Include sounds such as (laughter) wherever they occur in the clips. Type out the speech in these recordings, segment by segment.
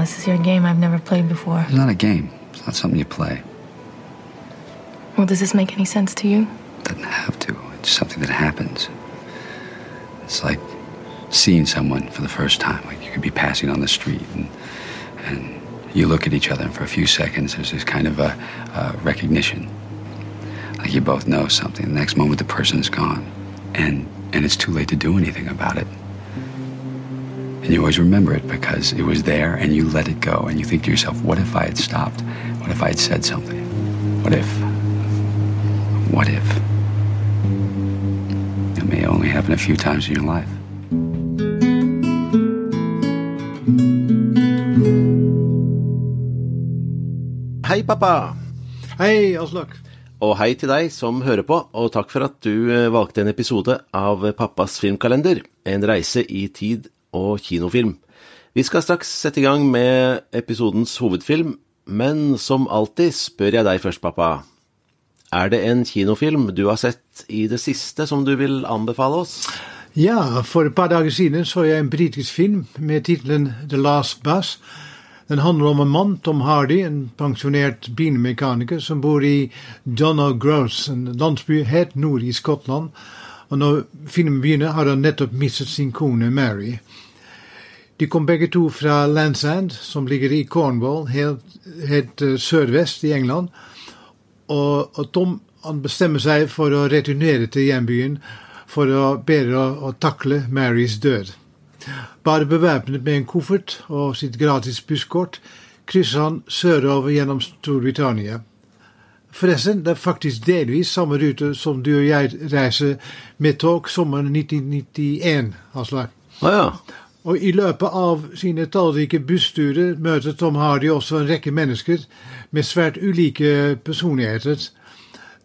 This is your game I've never played before. It's not a game. It's not something you play. Well, does this make any sense to you? It doesn't have to. It's something that happens. It's like seeing someone for the first time. Like you could be passing on the street and and you look at each other and for a few seconds there's this kind of a, a recognition. Like you both know something. The next moment the person is gone. And and it's too late to do anything about it. And you always remember it because it was there and you let it go and you think to yourself, what if I had stopped? What if I had said something? What if? What if? It may only happen a few times in your life. Hei, pappa. Hei, Aslak. Og hei til deg som hører på, og takk for at du eh, valgte en episode av Pappas filmkalender, en reise i tid og kinofilm. Vi skal straks sette i gang med episodens hovedfilm, men som alltid spør jeg deg først, pappa. Er det en kinofilm du har sett i det siste som du vil anbefale oss? Ja, for et par dager siden så jeg en britisk film med tittelen The Last Bus. Den handler om en mann, Tom Hardy, en pensjonert bilmekaniker som bor i Donald Gross, en landsby helt nord i Skottland. Og når filmen begynner, har han nettopp mistet sin kone Mary. De kom begge to fra Landsand, som ligger i Cornwall, helt, helt uh, sørvest i England. Og, og Tom bestemmer seg for å returnere til hjembyen for å bedre å, å takle Marys død. Bare bevæpnet med en koffert og sitt gratis busskort krysser han sørover gjennom Storbritannia. Forresten, det er faktisk delvis samme rute som du og jeg reiser med tog sommeren 1991. Aslak. Ah, ja. Og i løpet av sine tallrike bussturer møter Tom Hardy også en rekke mennesker med svært ulike personligheter.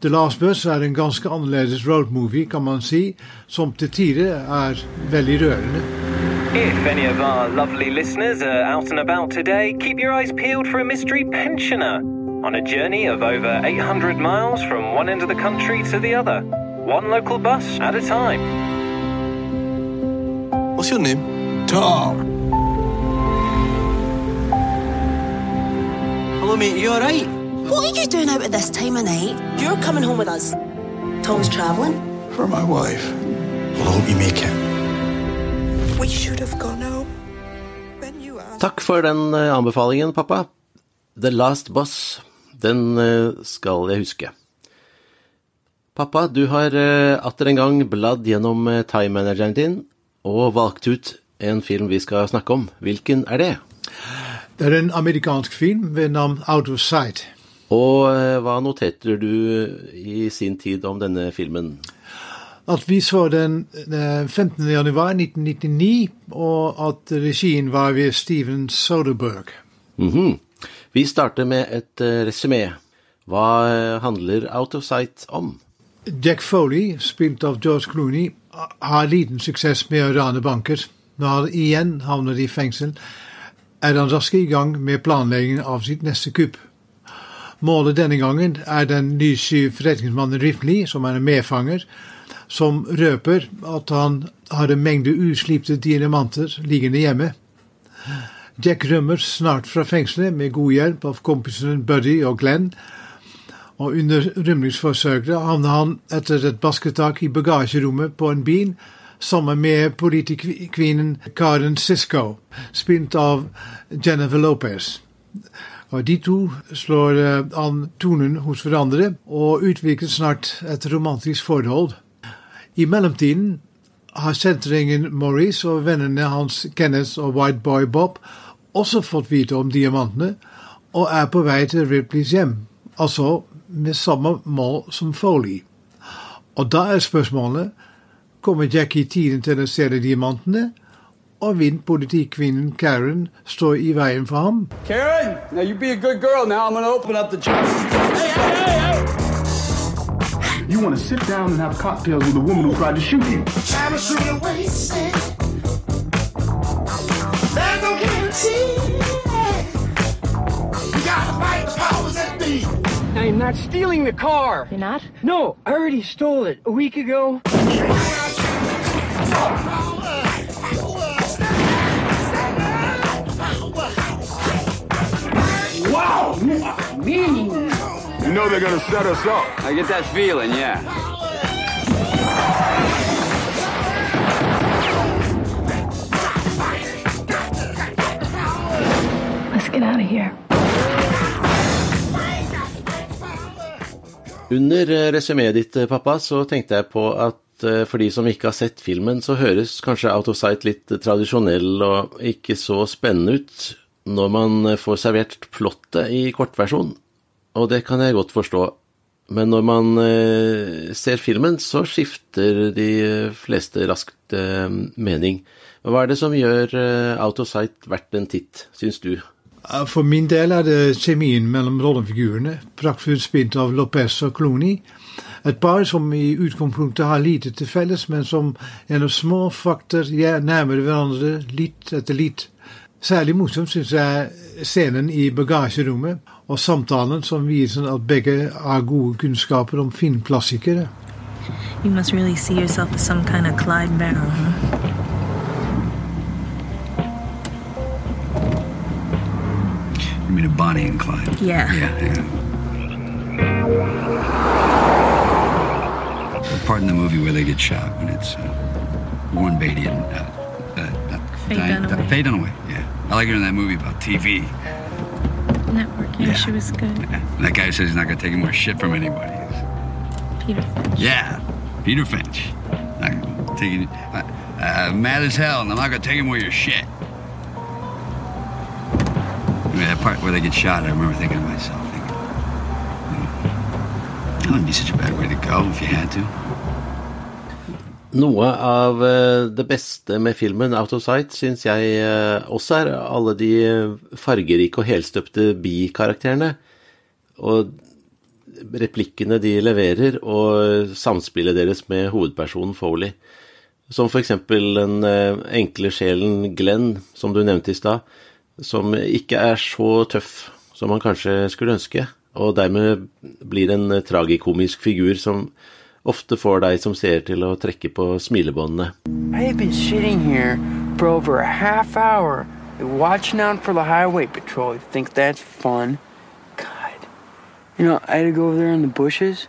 The Last Bus er en ganske annerledes roadmovie, kan man si, som til tider er veldig rørende. If any of our lovely listeners are out and about today, keep your eyes peeled for a mystery pensioner on a journey of over 800 miles from one end of the country to the other, one local bus at a time. What's your name? Tom. Hello, mate. You all right? What are you doing out at this time of night? You're coming home with us. Tom's travelling. For my wife. Well, I hope you make it. We should have gone home. When you asked. Takk for den eh, anbefalingen, pappa. The Last Boss. Den eh, skal jeg huske. Pappa, du har eh, atter en gang bladd gjennom eh, time-manageren din og valgt ut en film vi skal snakke om. Hvilken er det? Det er en amerikansk film ved navn Out of Sight. Og hva noterte du i sin tid om denne filmen? At vi så den eh, 15. januar 1999, og at regien var ved Steven Soderberg. Mhm. Vi starter med et uh, resymé. Hva eh, handler Out of Sight om? Jack Foley, spilt av George Clooney, har liten suksess med å rane banker. Når han igjen havner i fengsel, er han raskt i gang med planleggingen av sitt neste kupp. Målet denne gangen er den nysky forretningsmannen Ripley, som er en medfanger, som røper at han har en mengde uslipte diamanter liggende hjemme. Jack rømmer snart fra fengselet med god hjelp av kompisene Buddy og Glenn, og under rømningsforsøket havner han etter et basketak i bagasjerommet på en bil sammen med politikvinnen Karen Sisko, spilt av Jennifer Lopez. Og De to slår eh, an tonen hos hverandre og utvikler snart et romantisk forhold. I mellomtiden har sentringen Maurice og vennene hans Kenneth og White Boy Bob også fått vite om diamantene og er på vei til Ripleys hjem, altså med samme mål som Foley. Og da er spørsmålet kommer Jack i tiden til å se diamantene, og vil politikvinnen Karen stå i veien for ham? Karen, now you be a good girl. Now I'm jeg åpne open up the chest. Hey, hey, hey, hey! You want to sit down and have cocktails with a woman who tried to shoot you. Time is really wasted. There's no guarantee. You gotta fight the powers that be. I'm not stealing the car. You're not? No, I already stole it a week ago. Know they're gonna set us up. I get that feeling, yeah. Let's get out of here. Under eh, resumeet ditt, eh, pappa, så tenkte jeg på at eh, for de som ikke har sett filmen, så høres kanskje Out of Sight litt tradisjonell og ikke så spennende ut når man får servert plottet i kortversjon, og det kan jeg godt forstå. Men når man eh, ser filmen, så skifter de fleste raskt eh, mening. Hva er det som gjør eh, Out of Sight verdt en titt, syns du? For min del er det kjemien mellom rollefigurene, praktfullt spilt av Lopez og Clooney. Et par som i utgangspunktet har lite til felles, men som gjennom små fakter ja, nærmer hverandre litt etter litt. Særlig morsomt syns jeg scenen i bagasjerommet, og samtalen som viser at begge har gode kunnskaper om filmklassikere. You must really see yourself as some kind of Clyde Barrow, huh? You mean a Bonnie and Clyde? Yeah. Yeah, yeah. The part in the movie where they get shot when it's uh, Warren Beatty and uh, uh, uh, Faye Diane- Dunaway. Faye Dunaway, yeah. I like her in that movie about TV. Network, yeah, she was good. That guy says he's not to take any more shit from anybody. Peter Finch. Yeah, Peter Finch. Not gonna any, uh, uh, mad as hell, and I'm not going to take any more of your shit. I mean, that part where they get shot, I remember thinking to myself, thinking, "Hmm, that wouldn't be such a bad way to go if you had to. Noe av eh, det beste med filmen Out of Sight syns jeg eh, også er alle de fargerike og helstøpte bikarakterene. Og replikkene de leverer, og samspillet deres med hovedpersonen Foley. Som for eksempel den eh, enkle sjelen Glenn, som du nevnte i stad, som ikke er så tøff som man kanskje skulle ønske, og dermed blir en tragikomisk figur som ofte får deg som ser til å trekke på smilebåndene. Jeg have been sitting here for over a half hour watching out for the highway patrol. You think that's fun? God. You know, I had to go over there in the bushes,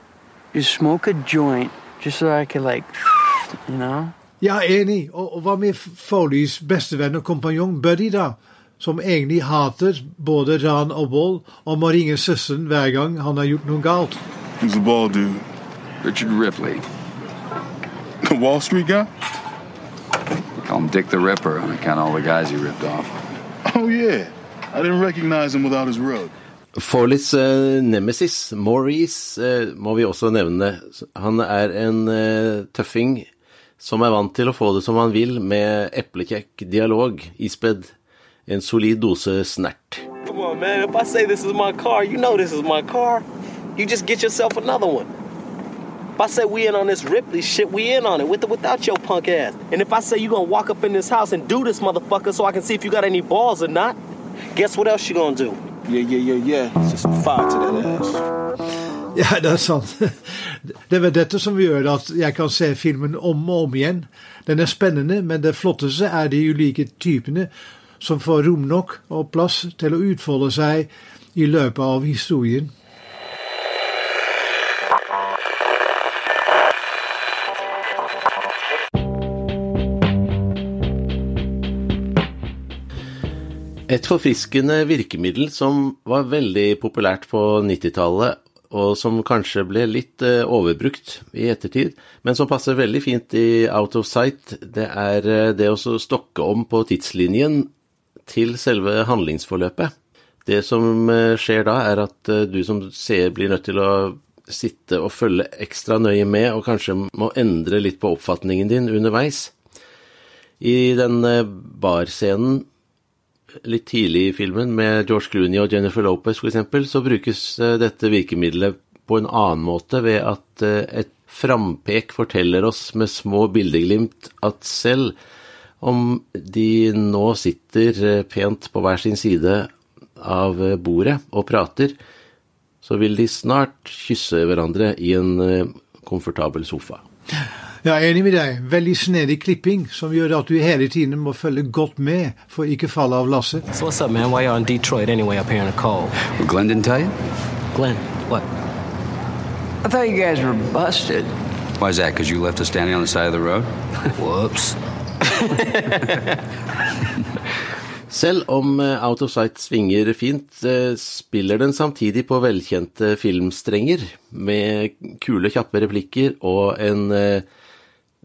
just smoke a joint, just so I could, like, (laughs) you know? Ja, enig. Og, og hva med Foleys bestevenn og kompanjong Buddy, da? Som egentlig hater både ran og vold, og må ringe søsteren hver gang han har gjort noe galt. Who's the ball dude? Richard Ripley. The Wall Street guy? We call him Dick the Ripper on account of all the guys he ripped off. Oh, yeah. I didn't recognize him without his rug. Folleys uh, nemesis, Maurice, uh, må vi også nevne. Han er en uh, tøffing som er vant til å få det som han vil, med eplekjekk dialog ispedd en solid dose snert. Come on, man. If I say this is my car, you know this is my car. You just get yourself another one. If I say we in on this Ripley shit, we in on it with or without your punk ass. And if I say you gonna walk up in this house and do this motherfucker so I can see if you got any balls or not, guess what else you gonna do? Yeah, yeah, yeah, yeah. Just fire to that ass. (laughs) Ja, det er sant. (laughs) Det er vel dette som gjør at jeg kan se filmen om og om igjen. Den er spennende, men det flotteste er de ulike typene som får rom nok og plass til å utfolde seg i løpet av historien. Et forfriskende virkemiddel som var veldig populært på 90-tallet, og som kanskje ble litt eh, overbrukt i ettertid, men som passer veldig fint i Out of Sight, det er eh, det å stokke om på tidslinjen til selve handlingsforløpet. Det som eh, skjer da, er at du som seer blir nødt til å sitte og følge ekstra nøye med, og kanskje må endre litt på oppfatningen din underveis. I den barscenen litt tidlig i filmen med George Clooney og Jennifer Lopez f.eks., så brukes eh, dette virkemidlet på en annen måte ved at eh, et frampek forteller oss med små bildeglimt at selv om de nå sitter eh, pent på hver sin side av bordet og prater, så vil de snart kysse hverandre i en komfortabel sofa. Ja, enig med deg. Veldig snedig klipping som gjør at du hele tiden må følge godt med for ikke falle av lasset. So what's up, man? Why y'all in Detroit anyway up here in the cold? Well, Glenn didn't tell you? Glenn, what? I thought you guys were busted. Why is that? Because you left us standing on the side of the road? (laughs) Whoops. (laughs) Selv om eh, Out of Sight svinger fint, eh, spiller den samtidig på velkjente filmstrenger, med kule, kjappe replikker og en, eh,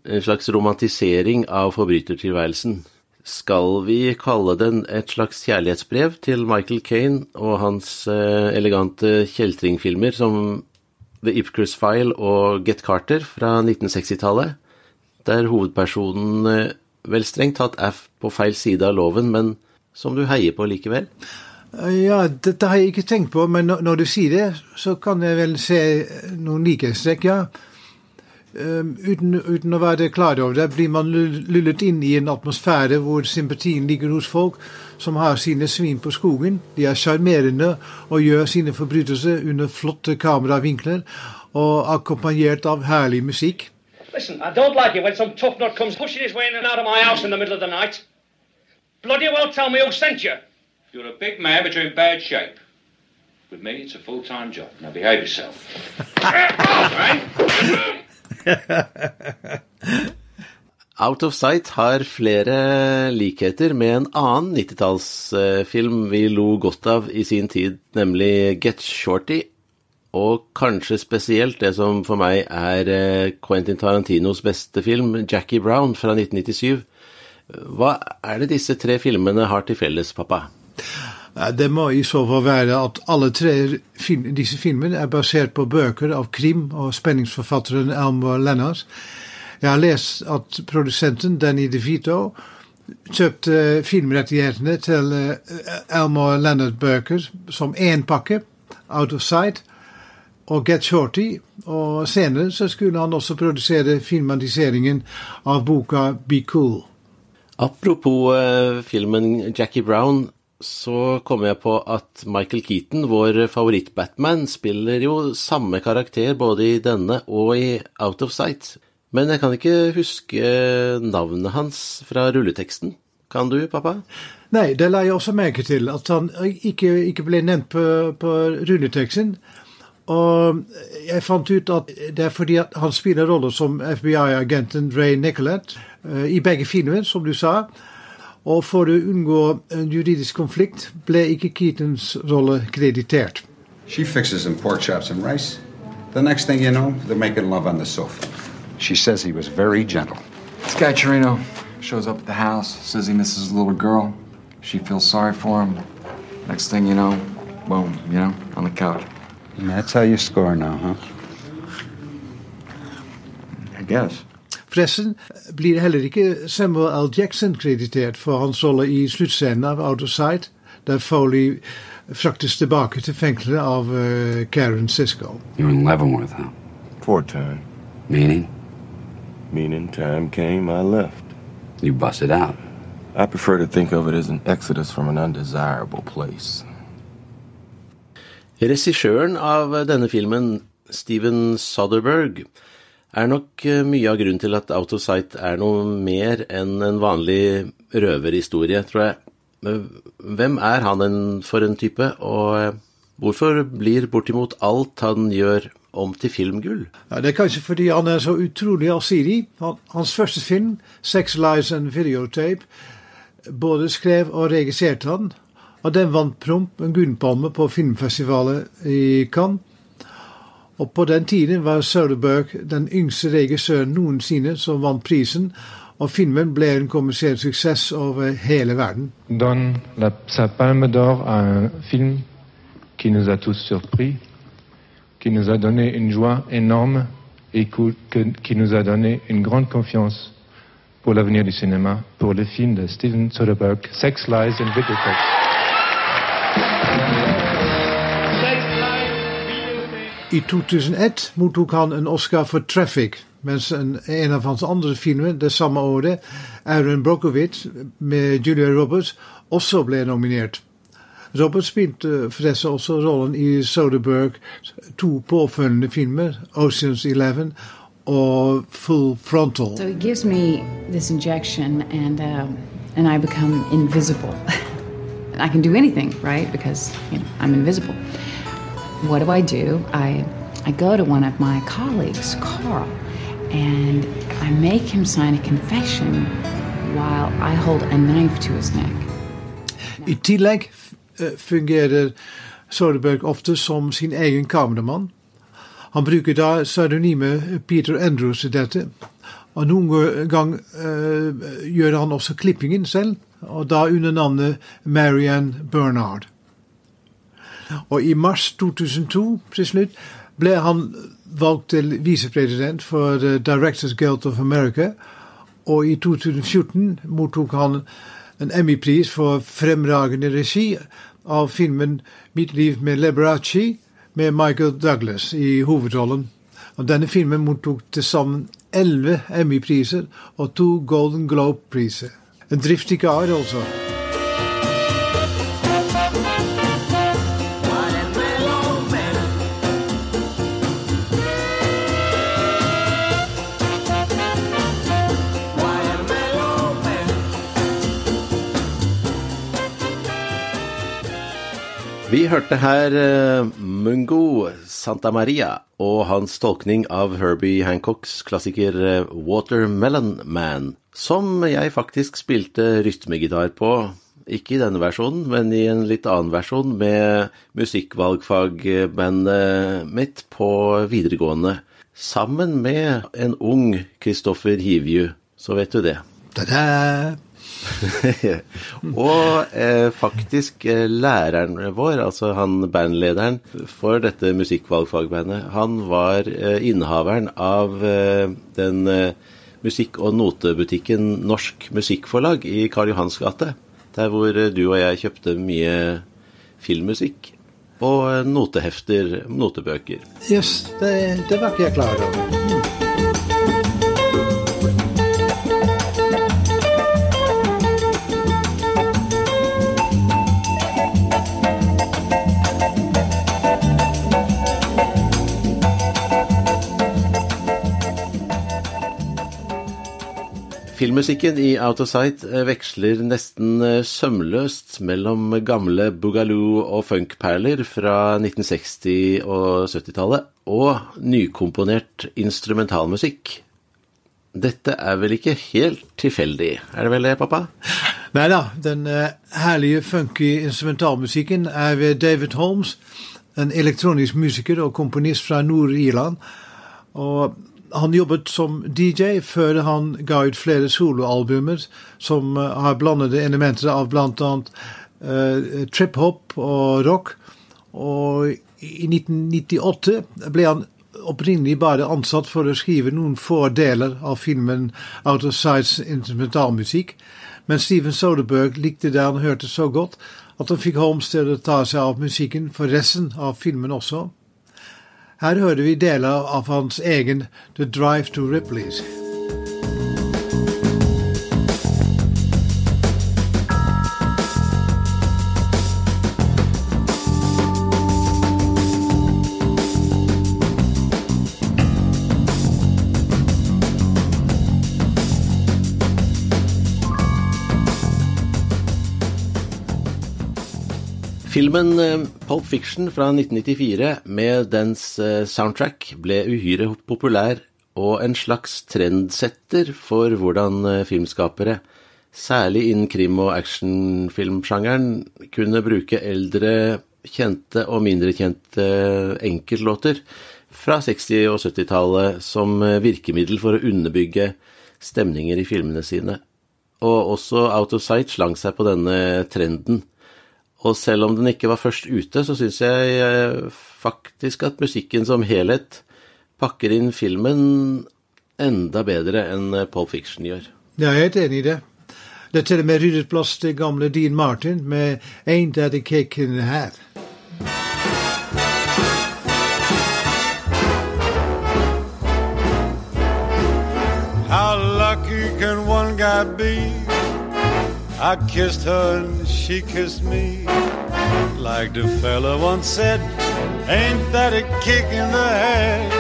en slags romantisering av forbrytertilværelsen. Skal vi kalle den et slags kjærlighetsbrev til Michael Kane og hans elegante kjeltringfilmer som The Ipcris File og Get Carter fra 1960-tallet, der hovedpersonen vel strengt tatt er på feil side av loven, men som du heier på likevel? Ja, dette har jeg ikke tenkt på, men når du sier det, så kan jeg vel se noen likhetstrekk, ja. Um, uten, uten, å være klar over det, blir man lullet inn i en atmosfære hvor sympatien ligger hos folk som har sine svin på skogen. De er sjarmerende og gjør sine forbrytelser under flotte kameravinkler og akkompagnert av herlig musikk. Listen, I don't like it when some tough nut comes pushing his way in and out of my house in the middle of the night. Bloody well tell me who sent you. You're a big man, but you're in bad shape. With me, it's a full-time job. Now behave yourself. (laughs) Out of Sight har flere likheter med en annen 90-tallsfilm vi lo godt av i sin tid, nemlig Get Shorty, og kanskje spesielt det som for meg er eh, Quentin Tarantinos beste film, Jackie Brown fra 1997. Hva er det disse tre filmene har til felles, pappa? Det må i så fall være at alle tre film, disse filmene er basert på bøker av krim- og spenningsforfatteren Elmer Lennart. Jeg har lest at produsenten Danny DeVito kjøpte filmrettighetene til eh, Elmer Leonard-bøker som én pakke, Out of Sight, og Get Shorty. Og senere så skulle han også produsere filmatiseringen av boka Be Cool. Apropos eh, filmen Jackie Brown, så kommer jeg på at Michael Keaton, vår favoritt-Batman, spiller jo samme karakter både i denne og i Out of Sight. Men jeg kan ikke huske navnet hans fra rulleteksten. Kan du, pappa? Nei, det la jeg også merke til. At han ikke, ikke ble nevnt på, på rulleteksten. Og jeg fant ut at det er fordi han spiller roller som FBI-agenten Ray Nicolette uh, i begge filmer, som du sa. Og for å unngå en juridisk konflikt ble ikke Keatons rolle kreditert. She fixes some pork chops and rice. The next thing you know, they're making love on the sofa. She says he was very gentle. This guy Torino shows up at the house, says he misses a little girl. She feels sorry for him. Next thing you know, boom, you know, on the couch. And that's how you score now, huh? I guess. Forresten blir heller ikke Samuel L. Jackson kreditert for hans rolle i sluttscenen av Out of Sight, der Foley fraktes tilbake til fengselet av uh, Karen Sisko. You're in Leavenworth, huh? For time. Meaning? Meaning time came, I left. You busted out. I prefer to think of it as an exodus from an undesirable place. Regissøren av denne filmen, Steven Soderberg, er nok eh, mye av grunnen til at Out of Sight er noe mer enn en vanlig røverhistorie, tror jeg. Hvem er han en, for en type, og eh, hvorfor blir bortimot alt han gjør om til filmgull? Ja, det er kanskje fordi han er så utrolig allsidig. Hans første film, 'Sex, Lies and Videotape', både skrev og regisserte han. Og den vant prompt en gullpalme på filmfestivalet i Cannes. Og på den tiden var Soderberg den yngste regissøren noensinne som vant prisen, og filmen ble en kommersiell suksess over hele verden. Donne la, sa palme d'or à un film qui nous a tous surpris, qui nous a donné une joie énorme et qui nous a donné une grande confiance pour l'avenir du cinéma, pour le film de Steven Soderbergh, Sex, Lies and Videotapes. I 2001 mottok han en Oscar for Traffic, mens en, en av hans andre filmer det samme året, Aaron Brockovich med Julia Roberts, også ble nominert. Roberts spilte forresten også rollen i Soderberg to påfølgende filmer, Oceans Eleven og full frontal. So he gives me this injection, and um, and I become invisible. (laughs) I can do anything, right? Because you know, I'm invisible. What do I do? I I go to one of my colleagues, Carl, and I make him sign a confession while I hold a knife to his neck. I tillegg eh, fungerer Soderberg ofte som sin egen kameramann. Han bruker da pseudonymet Peter Andrews i dette. Og noen gang eh, gjør han også klippingen selv, og da under navnet Marianne Bernard. Og i mars 2002 til slutt ble han valgt til visepresident for eh, Directors Guild of America, og i 2014 mottok han en Emmy-pris for fremragende regi av filmen 'Mitt liv med Liberace' med Michael Douglas i hovedrollen. Og denne filmen mottok til sammen elleve Emmy-priser og to Golden Globe-priser. En driftig kar, altså. Vi hørte her uh, Mungo Santa Maria og hans tolkning av Herbie Hancocks klassiker eh, Watermelon Man, som jeg faktisk spilte rytmegitar på. Ikke i denne versjonen, men i en litt annen versjon med musikkvalgfagbandet mitt på videregående. Sammen med en ung Kristoffer Hivju, så vet du det. Ta-da! (laughs) og eh, faktisk eh, læreren vår, altså han bandlederen for dette musikkvalgfagbandet, han var eh, innehaveren av eh, den eh, musikk- og notebutikken Norsk Musikkforlag i Karl Johans gate. Der hvor eh, du og jeg kjøpte mye filmmusikk og eh, notehefter, notebøker. Yes, det, det var ikke jeg klar over. Filmmusikken i Out of Sight eh, veksler nesten eh, sømløst mellom gamle boogaloo og funkperler fra 1960- og 70-tallet og nykomponert instrumentalmusikk. Dette er vel ikke helt tilfeldig, er det vel det, pappa? Nei da, den eh, herlige, funky instrumentalmusikken er ved David Holmes, en elektronisk musiker og komponist fra Nord-Irland. Og han jobbet som DJ før han ga ut flere soloalbumer som eh, har blandede elementer av bl.a. Uh, trip-hop og rock. Og i 1998 ble han opprinnelig bare ansatt for å skrive noen få deler av filmen Out of Sights instrumentalmusikk. Men Steven Soderberg likte det han hørte så godt at han fikk Holmes til å ta seg av musikken for resten av filmen også. Her hører vi deler av hans egen The Drive to Ripley's. Filmen eh, Pulp Fiction fra 1994 med dens eh, soundtrack ble uhyre populær og en slags trendsetter for hvordan eh, filmskapere, særlig innen krim- og actionfilmsjangeren, kunne bruke eldre, kjente og mindre kjente enkeltlåter fra 60- og 70-tallet som virkemiddel for å underbygge stemninger i filmene sine. Og også Out of Sight slang seg på denne trenden. Og selv om den ikke var først ute, så syns jeg eh, faktisk at musikken som helhet pakker inn filmen enda bedre enn Pole Fiction gjør. Ja, jeg er helt enig i det. Det er til og med ryddet plass til gamle Dean Martin med 'Ain't That a Cake in the Hat'. How lucky can one guy be? I kissed her and she kissed me. Like the fella once said, ain't that a kick in the head?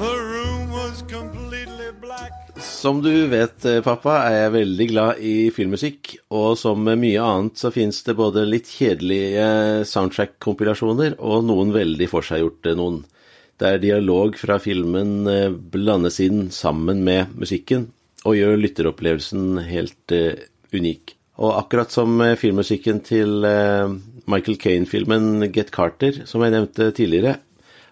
The room was completely black. Som du vet, eh, pappa, er jeg veldig glad i filmmusikk, og som med mye annet så fins det både litt kjedelige soundtrack-kompilasjoner og noen veldig forseggjorte noen. Der dialog fra filmen eh, blandes inn sammen med musikken, og gjør lytteropplevelsen helt uh, unik. Og akkurat som filmmusikken til uh, Michael Kane-filmen Get Carter, som jeg nevnte tidligere,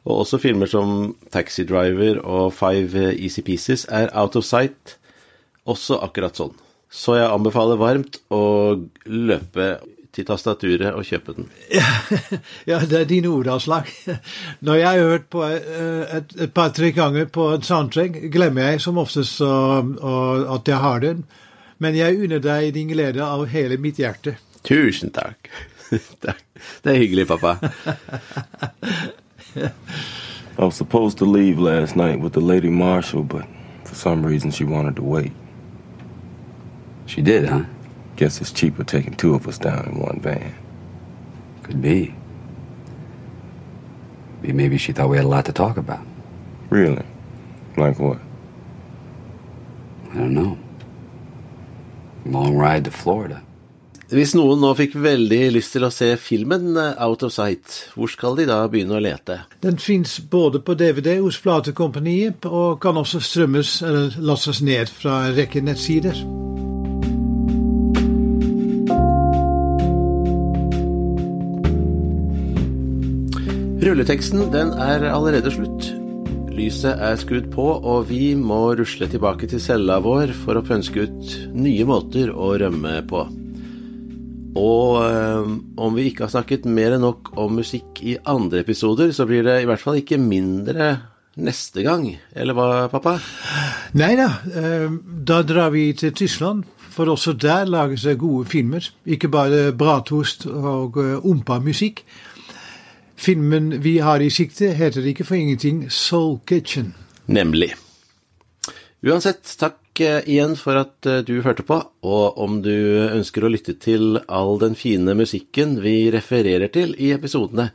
og også filmer som Taxi Driver og Five Easy Pieces er out of sight, også akkurat sånn. Så jeg anbefaler varmt å løpe til tastaturet og kjøpe den. Ja, (laughs) det er dine ordavslag. Når jeg har hørt på eh, et, et par-tre ganger på en soundtrack, glemmer jeg som oftest at jeg har den. Men jeg unner deg din glede av hele mitt hjerte. Tusen (laughs) takk. Det er hyggelig, pappa. I was supposed to leave last night with the lady marshal, but for some reason she wanted to wait. She did, huh? Guess it's cheaper taking two of us down in one van. Could be. Maybe she thought we had a lot to talk about. Really? Like what? I don't know. Long ride to Florida. Hvis noen nå fikk veldig lyst til å se filmen eh, Out of Sight, hvor skal de da begynne å lete? Den fins både på DVD hos platekompaniet og kan også strømmes eller lastes ned fra en rekke nettsider. Rulleteksten den er allerede slutt. Lyset er skrudd på, og vi må rusle tilbake til cella vår for å pønske ut nye måter å rømme på. Og øh, om vi ikke har snakket mer enn nok om musikk i andre episoder, så blir det i hvert fall ikke mindre neste gang. Eller hva, pappa? Nei da, øh, da drar vi til Tyskland. For også der lages det gode filmer. Ikke bare bratost og øh, ompa musikk. Filmen vi har i sikte, heter ikke for ingenting Soul Kitchen. Nemlig. Uansett, takk eh, igjen for at eh, du hørte på, og om du ønsker å lytte til all den fine musikken vi refererer til i episodene,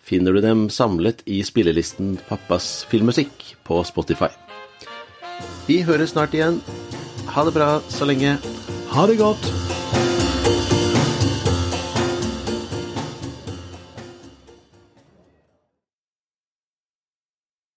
finner du dem samlet i spillelisten Pappas filmmusikk på Spotify. Vi høres snart igjen. Ha det bra så lenge. Ha det godt.